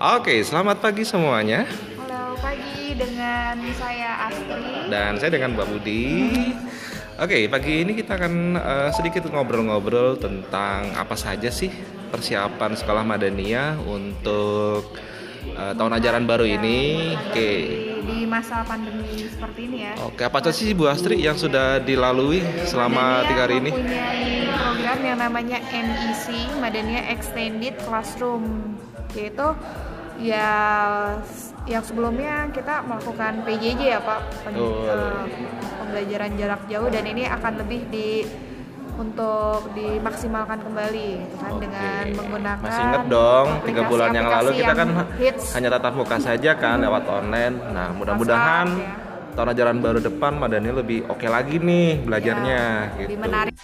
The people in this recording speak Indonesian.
Oke, selamat pagi semuanya. Halo pagi dengan saya Astri. Dan saya dengan Mbak Budi. Oke, pagi ini kita akan uh, sedikit ngobrol-ngobrol tentang apa saja sih persiapan sekolah Madania untuk uh, tahun ajaran baru ini. Oke. Masa pandemi seperti ini ya. Oke, apa saja sih Bu Astri yang sudah dilalui selama Madania tiga hari ini? mempunyai program yang namanya NEC, Madania Extended Classroom, yaitu ya yang sebelumnya kita melakukan PJJ ya Pak, pen- Oh. eh, pembelajaran jarak jauh dan ini akan lebih di untuk dimaksimalkan kembali gitu kan Oke. dengan menggunakan Masih inget dong, tiga bulan yang lalu kita kan hits hanya tatap muka saja kan lewat online. Nah, mudah-mudahan ya. tahun ajaran baru depan Madani lebih oke lagi nih belajarnya Ya, gitu. lebih menarik